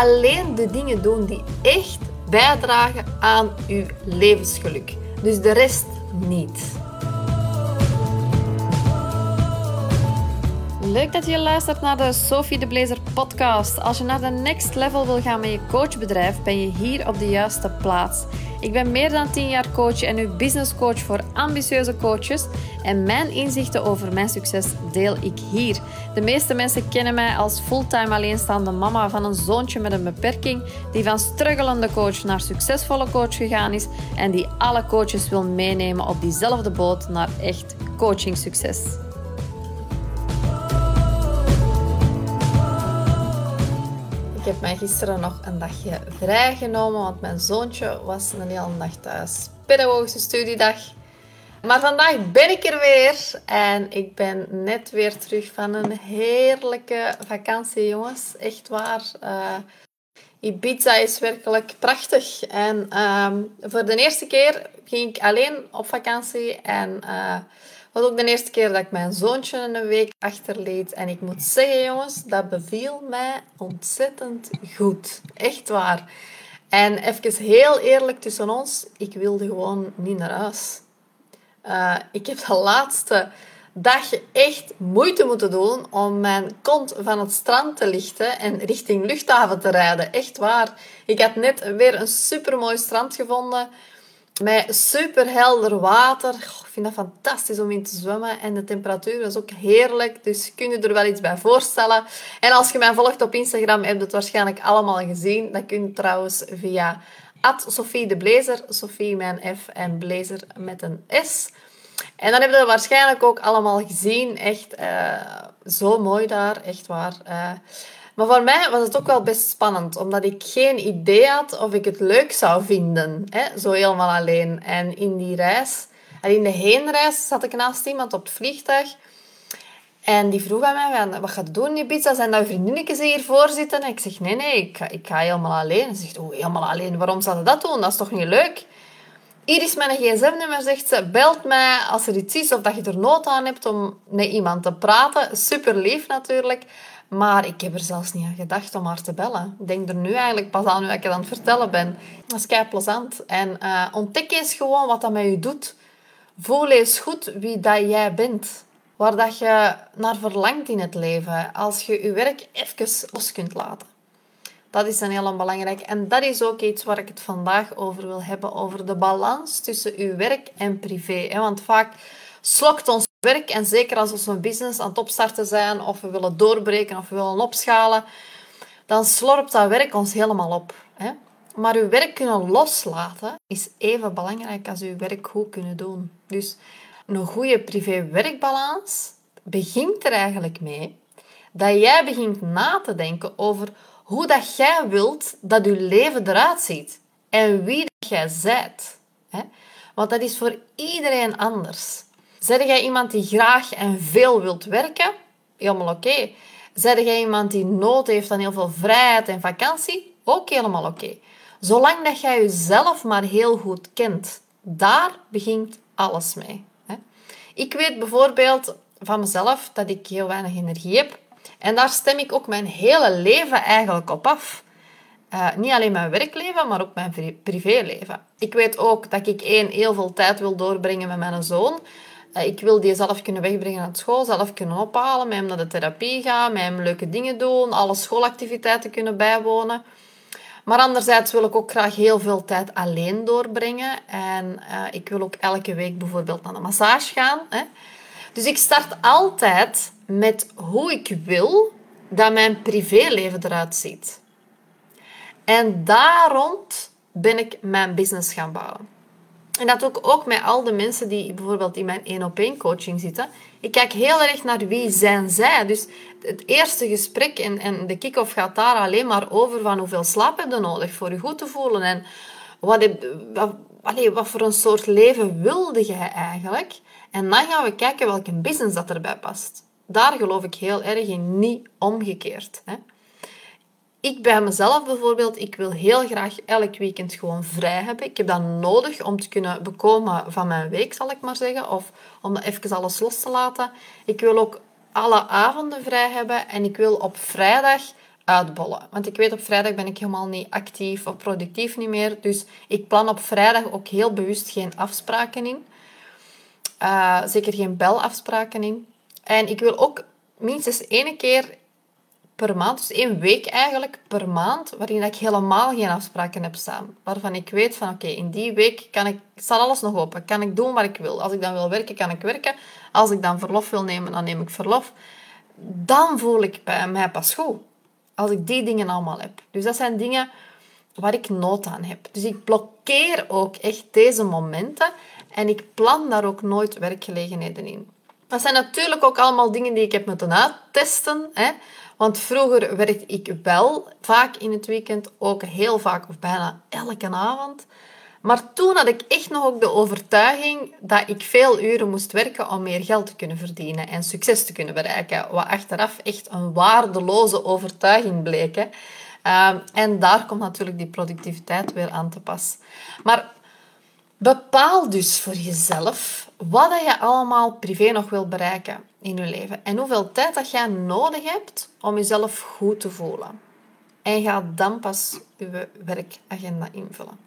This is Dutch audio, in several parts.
alleen de dingen doen die echt bijdragen aan uw levensgeluk. Dus de rest niet. Leuk dat je luistert naar de Sophie de Blazer podcast. Als je naar de next level wil gaan met je coachbedrijf, ben je hier op de juiste plaats. Ik ben meer dan 10 jaar coach en uw business coach voor ambitieuze coaches. En mijn inzichten over mijn succes deel ik hier. De meeste mensen kennen mij als fulltime alleenstaande mama van een zoontje met een beperking, die van struggelende coach naar succesvolle coach gegaan is en die alle coaches wil meenemen op diezelfde boot naar echt coaching succes. Ik heb mij gisteren nog een dagje vrijgenomen, want mijn zoontje was een hele dag thuis. Pedagogische studiedag. Maar vandaag ben ik er weer en ik ben net weer terug van een heerlijke vakantie, jongens. Echt waar. Uh, Ibiza is werkelijk prachtig. En ehm, voor de eerste keer ging ik alleen op vakantie en... Uh, was ook de eerste keer dat ik mijn zoontje een week achterliet. En ik moet zeggen, jongens, dat beviel mij ontzettend goed. Echt waar. En even heel eerlijk tussen ons, ik wilde gewoon niet naar huis. Uh, ik heb de laatste dag echt moeite moeten doen om mijn kont van het strand te lichten en richting luchthaven te rijden. Echt waar. Ik had net weer een supermooi strand gevonden met superhelder water. ik vind dat fantastisch om in te zwemmen. En de temperatuur was ook heerlijk. Dus kun je er wel iets bij voorstellen. En als je mij volgt op Instagram, heb je het waarschijnlijk allemaal gezien. Dat kun je trouwens via Sophie de Blazer. Sophie mijn F en Blazer met een S. En dan hebben we waarschijnlijk ook allemaal gezien. Echt uh, zo mooi daar. Echt waar. Uh, maar voor mij was het ook wel best spannend, omdat ik geen idee had of ik het leuk zou vinden. Hè? Zo helemaal alleen. En in die reis, en in de heenreis, zat ik naast iemand op het vliegtuig. En die vroeg aan mij, wat je doen in? Zijn dat vriendinnetjes die hiervoor zitten? En ik zeg, nee, nee, ik ga, ik ga helemaal alleen. En ze zegt, oh, helemaal alleen? Waarom zou je dat doen? Dat is toch niet leuk? Hier is mijn gsm-nummer, zegt ze. Belt mij als er iets is of dat je er nood aan hebt om met iemand te praten. Super lief natuurlijk. Maar ik heb er zelfs niet aan gedacht om haar te bellen. Ik denk er nu eigenlijk pas aan nu ik het aan het vertellen ben. Dat is kei plezant. En uh, ontdek eens gewoon wat dat met je doet. Voel eens goed wie dat jij bent. Waar dat je naar verlangt in het leven. Als je je werk even los kunt laten. Dat is een heel belangrijk. En dat is ook iets waar ik het vandaag over wil hebben. Over de balans tussen uw werk en privé. Want vaak slokt ons werk. En zeker als we een business aan het opstarten zijn, of we willen doorbreken, of we willen opschalen, dan slorpt dat werk ons helemaal op. Hè? Maar uw werk kunnen loslaten is even belangrijk als uw werk goed kunnen doen. Dus een goede privé-werkbalans begint er eigenlijk mee dat jij begint na te denken over hoe dat jij wilt dat je leven eruit ziet en wie dat jij bent. Want dat is voor iedereen anders. Zeg jij iemand die graag en veel wilt werken? Helemaal oké. Okay. Zeg jij iemand die nood heeft aan heel veel vrijheid en vakantie? Ook helemaal oké. Zolang dat jij jezelf maar heel goed kent, daar begint alles mee. Ik weet bijvoorbeeld van mezelf dat ik heel weinig energie heb. En daar stem ik ook mijn hele leven eigenlijk op af. Uh, niet alleen mijn werkleven, maar ook mijn privéleven. Ik weet ook dat ik één, heel veel tijd wil doorbrengen met mijn zoon. Eh, ik wil die zelf kunnen wegbrengen naar school, zelf kunnen ophalen, met hem naar de therapie gaan, met hem leuke dingen doen, alle schoolactiviteiten kunnen bijwonen. Maar anderzijds wil ik ook graag heel veel tijd alleen doorbrengen. En uh, ik wil ook elke week bijvoorbeeld naar de massage gaan. Hè. Dus ik start altijd met hoe ik wil dat mijn privéleven eruit ziet. En daar rond ben ik mijn business gaan bouwen. En dat ook, ook met al de mensen die bijvoorbeeld in mijn één op één coaching zitten. Ik kijk heel erg naar wie zijn zij. Dus het eerste gesprek en, en de kick-off gaat daar alleen maar over van hoeveel slaap heb je nodig voor je goed te voelen. En wat, heb, wat, wat voor een soort leven wilde jij eigenlijk? En dan gaan we kijken welke business dat erbij past. Daar geloof ik heel erg in, niet omgekeerd. Hè? Ik bij mezelf bijvoorbeeld, ik wil heel graag elk weekend gewoon vrij hebben. Ik heb dat nodig om te kunnen bekomen van mijn week, zal ik maar zeggen. Of om even alles los te laten. Ik wil ook alle avonden vrij hebben. En ik wil op vrijdag uitbollen. Want ik weet op vrijdag ben ik helemaal niet actief of productief niet meer. Dus ik plan op vrijdag ook heel bewust geen afspraken in. Uh, zeker geen belafspraken in. En ik wil ook minstens één keer per maand, dus één week eigenlijk per maand, waarin ik helemaal geen afspraken heb staan. Waarvan ik weet van oké, in die week kan ik, staat alles nog open. Kan ik doen wat ik wil. Als ik dan wil werken, kan ik werken. Als ik dan verlof wil nemen, dan neem ik verlof. Dan voel ik mij pas goed. Als ik die dingen allemaal heb. Dus dat zijn dingen waar ik nood aan heb. Dus ik blokkeer ook echt deze momenten en ik plan daar ook nooit werkgelegenheden in. Dat zijn natuurlijk ook allemaal dingen die ik heb moeten uittesten. Hè? Want vroeger werkte ik wel vaak in het weekend, ook heel vaak of bijna elke avond. Maar toen had ik echt nog ook de overtuiging dat ik veel uren moest werken om meer geld te kunnen verdienen en succes te kunnen bereiken. Wat achteraf echt een waardeloze overtuiging bleek. Hè. Ehm, en daar komt natuurlijk die productiviteit weer aan te pas. Maar bepaal dus voor jezelf wat je allemaal privé nog wil bereiken in je leven en hoeveel tijd dat jij nodig hebt om jezelf goed te voelen. En ga dan pas je werkagenda invullen.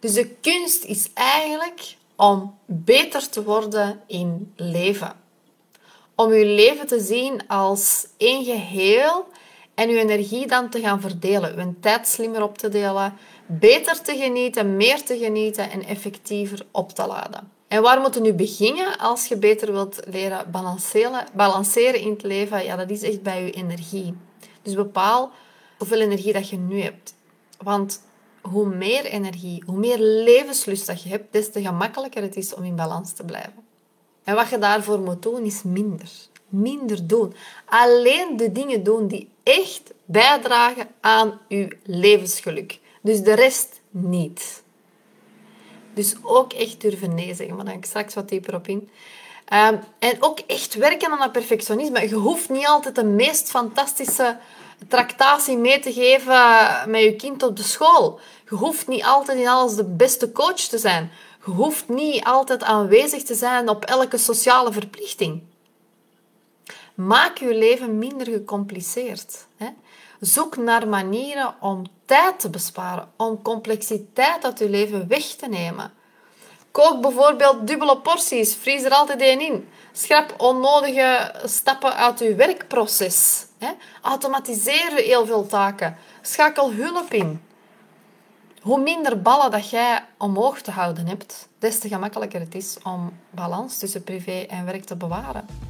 Dus de kunst is eigenlijk om beter te worden in leven. Om je leven te zien als één geheel en je energie dan te gaan verdelen, je tijd slimmer op te delen, beter te genieten, meer te genieten en effectiever op te laden. En waar moet je nu beginnen als je beter wilt leren balanceren, balanceren in het leven? Ja, dat is echt bij je energie. Dus bepaal hoeveel energie dat je nu hebt. Want hoe meer energie, hoe meer levenslust dat je hebt, des te gemakkelijker het is om in balans te blijven. En wat je daarvoor moet doen, is minder. Minder doen. Alleen de dingen doen die echt bijdragen aan je levensgeluk. Dus de rest niet. Dus ook echt durven nee zeggen, maar daar ga ik straks wat dieper op in. Ehm, en ook echt werken aan dat perfectionisme. Je hoeft niet altijd de meest fantastische tractatie mee te geven met je kind op de school. Je hoeft niet altijd in alles de beste coach te zijn. Je hoeft niet altijd aanwezig te zijn op elke sociale verplichting. Maak je leven minder gecompliceerd. Hè? Zoek naar manieren om tijd te besparen, om complexiteit uit je leven weg te nemen. Kook bijvoorbeeld dubbele porties, vries er altijd één in. Schrap onnodige stappen uit je werkproces. Automatiseer heel veel taken. Schakel hulp in. Hoe minder ballen dat jij omhoog te houden hebt, des te gemakkelijker het is om balans tussen privé en werk te bewaren.